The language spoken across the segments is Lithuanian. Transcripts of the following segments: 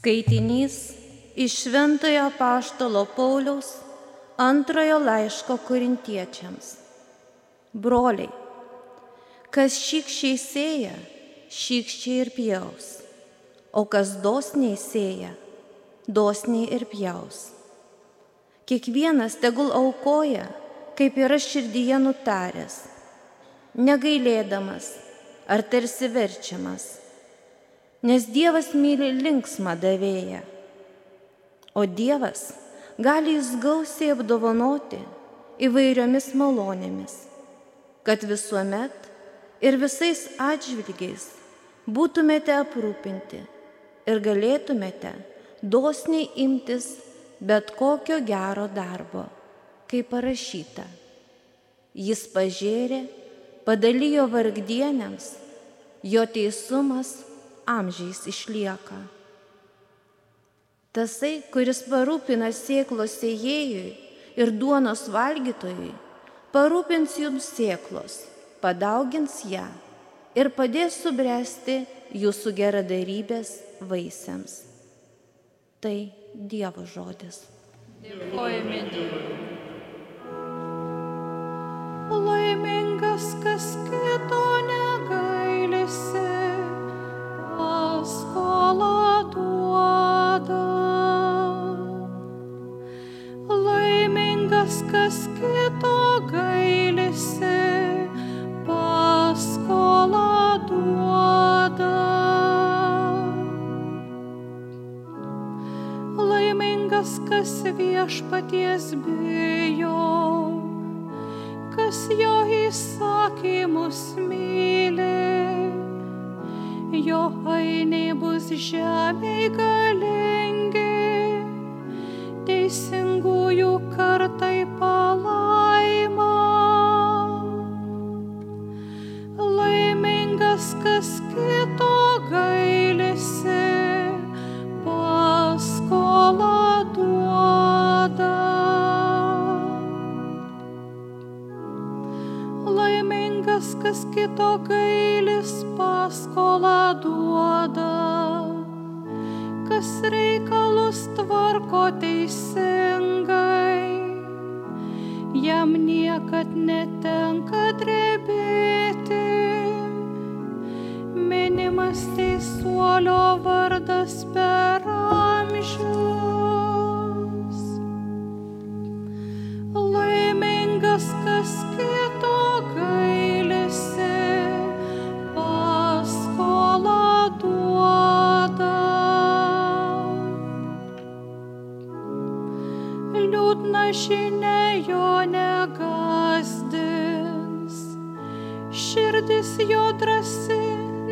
Skaitinys iš Šventojo Paštalo Pauliaus antrojo laiško korintiečiams. Broliai, kas šykščiai sėja, šykščiai ir pjaus, o kas dosniai sėja, dosniai ir pjaus. Kiekvienas tegul aukoja, kaip yra širdyje nutaręs, negailėdamas ar tarsi verčiamas nes Dievas myli linksmą davėją, o Dievas gali jūs gausiai apdovanoti įvairiomis malonėmis, kad visuomet ir visais atžvilgiais būtumėte aprūpinti ir galėtumėte dosniai imtis bet kokio gero darbo, kaip parašyta. Jis pažėrė, padalijo vargdienėms, jo teisumas amžiais išlieka. Tasai, kuris parūpina sėklos sėjėjui ir duonos valgytojui, parūpins jums sėklos, padaugins ją ir padės subręsti jūsų geradarybės vaisiams. Tai Dievo žodis. Dėkojame Dievui. Laimingas, kas kito Laimingas, kas viešpaties bijo, kas jo įsakymus myli. Jo ainiai bus žemėje galingi, Kas kito gailis, paskolą duoda, kas reikalus tvarko teisingai, jam niekad netenka drebėti, minimas teisuolio vardas per širdis jo drasi,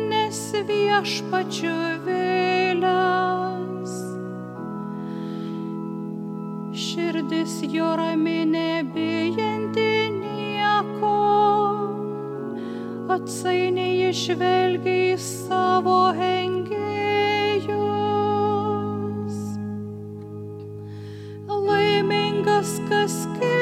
nes viešpačiu vėlias. Širdis jo rami nebijanti nieko, atsainiai išvelgia į savo engėjus. Laimingas, kas kito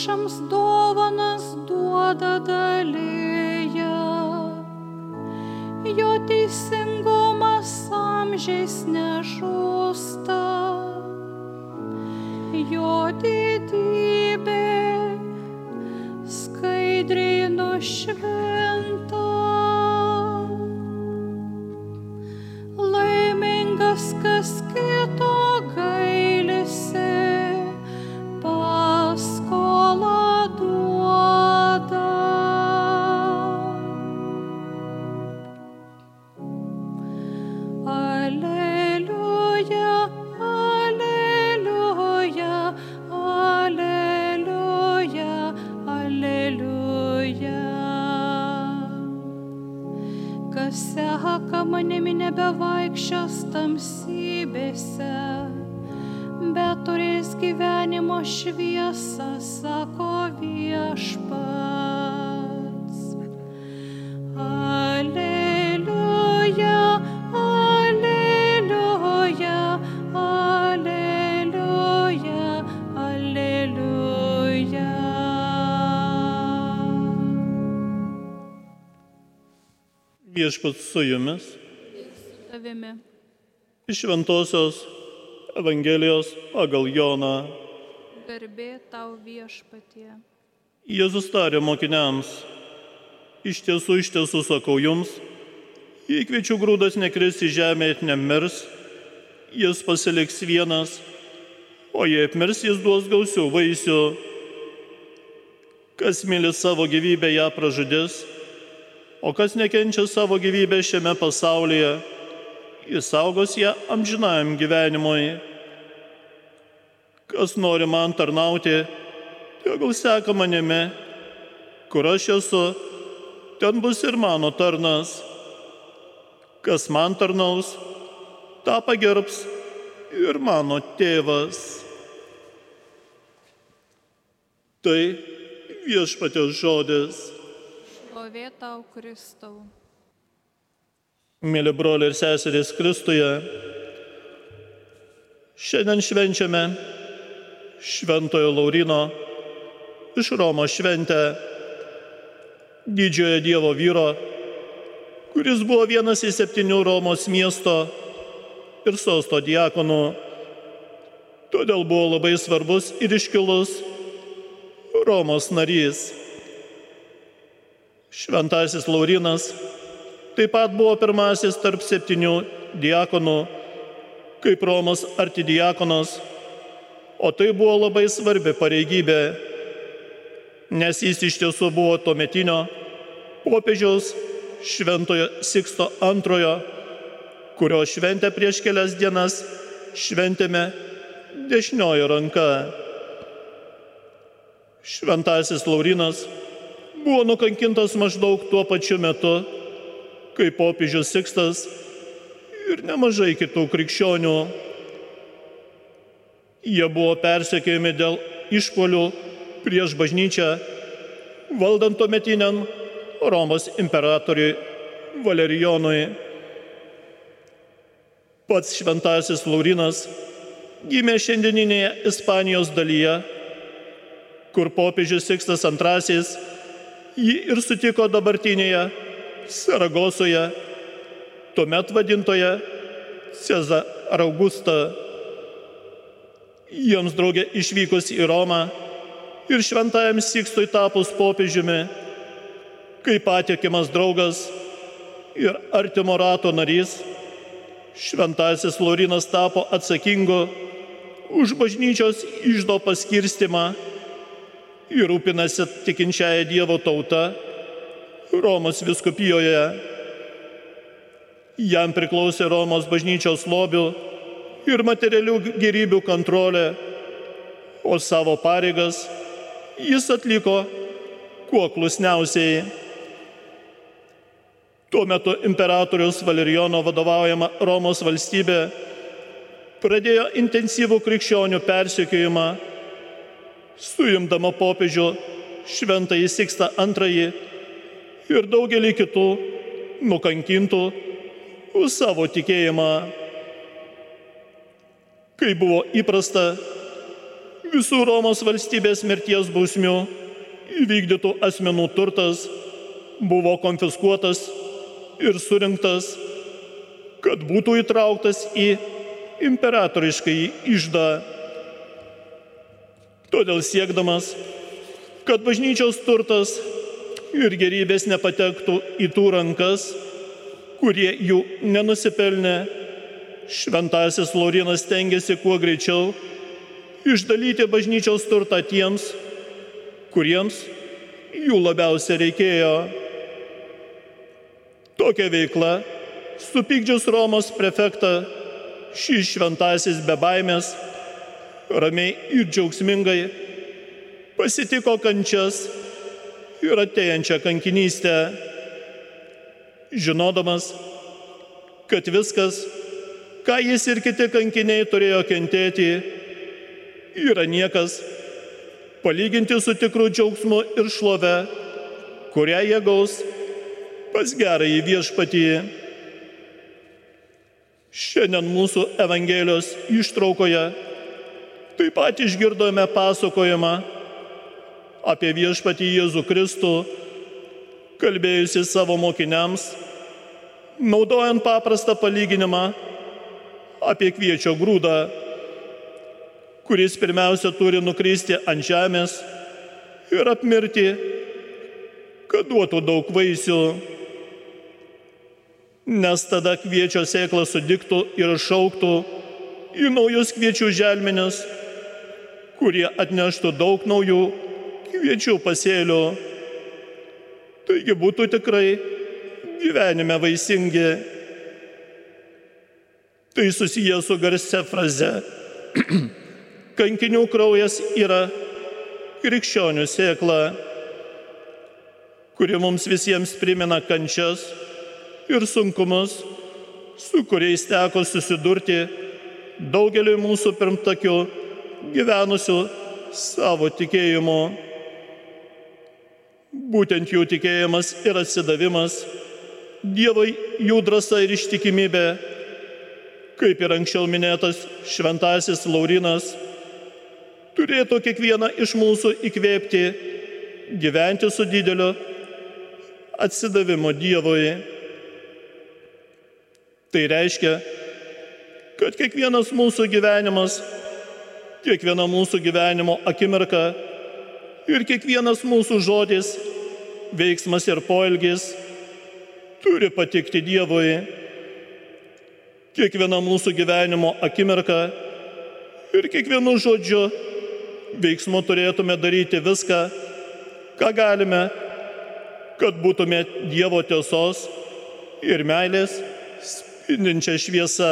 vargšams dovanas duoda dalyje jo teisingumas amžiais nežūsta, jo didybė skaidriai nušventa. šios tamsybėse, bet turės gyvenimo šviesą, sako viešpats. Aleliuja. viešpats su jumis Tavimi. iš Šventojios Evangelijos pagal Joną. Garbė tau viešpatie. Jėzus tarė mokiniams, iš tiesų, iš tiesų sakau jums, jei kviečių grūdas nekris į žemę ir nemirs, jis pasiliks vienas, o jei apmirs, jis duos gausių vaisių. Kas myli savo gyvybę, ją pražudis, o kas nekenčia savo gyvybę šiame pasaulyje, jis saugos ją amžinajam gyvenimui. Kas nori man tarnauti, tegul seka manimi, kur aš esu, ten bus ir mano tarnas. Kas man tarnaus, tą pagerbs ir mano tėvas. Tai viešpatės žodis. Šlovė tau Kristau. Mėly broliai ir seserys Kristuje, šiandien švenčiame Šventojo Laurino iš Romos šventę didžiojo Dievo vyro, kuris buvo vienas iš septynių Romos miesto ir sosto diakonų. Todėl buvo labai svarbus ir iškilus Romos narys. Šventasis Laurinas taip pat buvo pirmasis tarp septynių diakonų, kaip Romos artidiakonas, o tai buvo labai svarbi pareigybė, nes jis iš tiesų buvo tuometinio popiežiaus Šventojo Siksto antrojo, kurio šventę prieš kelias dienas šventėme dešiniojo ranka. Šventasis Laurinas buvo nukankintas maždaug tuo pačiu metu, kaip popiežius Sikstas ir nemažai kitų krikščionių. Jie buvo persekiojami dėl išpolių prieš bažnyčią, valdant tuometiniam Romos imperatoriui Valerijonui. Pats šventasis Laurinas gimė šiandieninėje Ispanijos dalyje, kur popiežius Sikstas II jį ir sutiko dabartinėje Saragosoje, tuomet vadintoje Cezar Augusta. Jiems draugė išvykus į Romą ir šventajam Sikstui tapus popiežiumi, kaip patikimas draugas ir artimo rato narys, šventasis Lorinas tapo atsakingu už bažnyčios išdo paskirstimą ir rūpinasi tikinčiaja Dievo tauta Romos viskupijoje. Jam priklausė Romos bažnyčios lobių ir materialių gerybių kontrolė, o savo pareigas jis atliko kuo klusniausiai. Tuo metu imperatorius Valerijono vadovaujama Romos valstybė pradėjo intensyvų krikščionių persekiojimą, suimdama popiežių Šventąjį Sikstą II ir daugelį kitų nukankintų savo tikėjimą. Kai buvo įprasta, visų Romos valstybės mirties bausmių įvykdytų asmenų turtas buvo konfiskuotas ir surinktas, kad būtų įtrauktas į imperatoriškai išdą. Todėl siekdamas, kad bažnyčios turtas ir gerybės nepatektų į tų rankas, kurie jų nenusipelnė. Šventasis Laurinas tengiasi kuo greičiau išdalyti bažnyčiaus turtą tiems, kuriems jų labiausiai reikėjo. Tokia veikla, supykdžius Romos prefektą, šis šventasis be baimės, ramiai ir džiaugsmingai pasitiko kančias ir ateinančią kankinystę, žinodamas, kad viskas, ką jis ir kiti kankiniai turėjo kentėti, yra niekas, palyginti su tikru džiaugsmu ir šlove, kurią jie gaus pas gerąjį viešpatį. Šiandien mūsų Evangelijos ištraukoje taip pat išgirdome pasakojimą apie viešpatį Jėzų Kristų, kalbėjusi savo mokiniams naudojant paprastą palyginimą apie kviečio grūdą, kuris pirmiausia turi nukristi ant žemės ir apmirti, kad duotų daug vaisių, nes tada kviečio sėkla sudiktų ir šauktų į naujus kviečių želmenis, kurie atneštų daug naujų kviečių pasėlių. Taigi būtų tikrai gyvenime vaisingi. Tai susiję su garsia fraze. Kankinių kraujas yra krikščionių sėkla, kuri mums visiems primena kančias ir sunkumus, su kuriais teko susidurti daugeliu mūsų pirmtakių gyvenusių savo tikėjimu. Būtent jų tikėjimas ir atsidavimas Dievui jų drąsa ir ištikimybė, kaip ir anksčiau minėtas šventasis Laurinas, turėtų kiekvieną iš mūsų įkvėpti gyventi su dideliu atsidavimu Dievui. Tai reiškia, kad kiekvienas mūsų gyvenimas, kiekviena mūsų gyvenimo akimirka ir kiekvienas mūsų žodis, veiksmas ir poelgis turi patikti Dievui. Kiekviena mūsų gyvenimo akimirka ir kiekvienu žodžiu, veiksmu turėtume daryti viską, ką galime, kad būtume Dievo tiesos ir meilės spindinčia šviesa.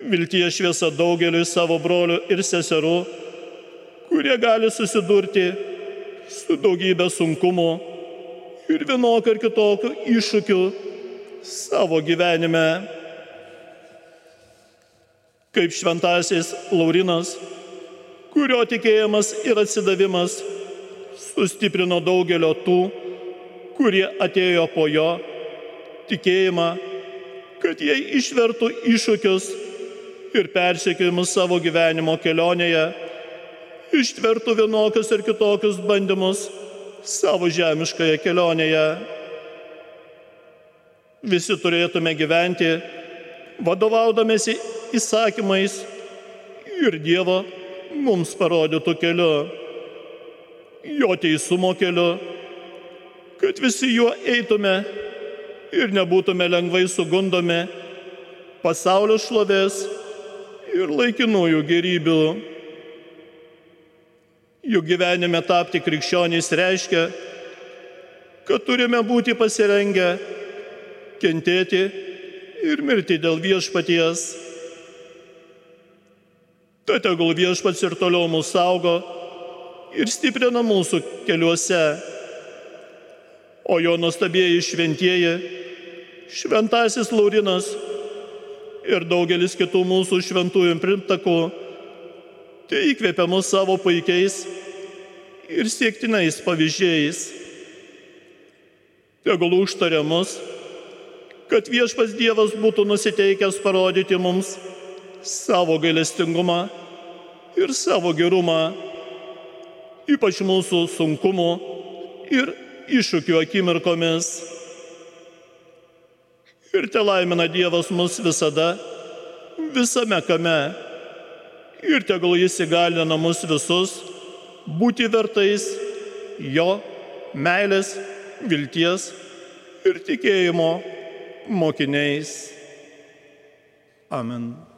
Vilties šviesa daugeliu savo brolių ir seserų, kurie gali susidurti su daugybė sunkumų ir vienokių ir kitokių iššūkių savo gyvenime. Kaip šventasis Laurinas, kurio tikėjimas ir atsidavimas sustiprino daugelio tų, kurie atėjo po jo tikėjimą, kad jie išvertų iššūkius ir persiekimus savo gyvenimo kelionėje, ištvertų vienokius ir kitokius bandymus savo žemiškoje kelionėje. Visi turėtume gyventi vadovaudamėsi įsakymais ir Dievo mums parodytų keliu, jo teisumo keliu, kad visi juo eitume ir nebūtume lengvai sugundomi pasaulio šlovės ir laikinųjų gerybių. Juk gyvenime tapti krikščionys reiškia, kad turime būti pasirengę kentėti ir mirti dėl viešpaties. Tad tegul viešpats ir toliau mūsų saugo ir stiprina mūsų keliuose. O jo nuostabieji šventieji, šventasis Laurinas ir daugelis kitų mūsų šventųjų primtakų, tai įkvėpia mus savo puikiais ir siektinais pavyzdžiais. Tegul užtaria mus, kad viešpas Dievas būtų nusiteikęs parodyti mums savo gailestingumą ir savo gerumą, ypač mūsų sunkumų ir iššūkių akimirkomis. Ir te laimina Dievas mus visada, visame kame. Ir tegul jis įgalina mus visus būti vertais jo meilės, vilties ir tikėjimo mokiniais. Amen.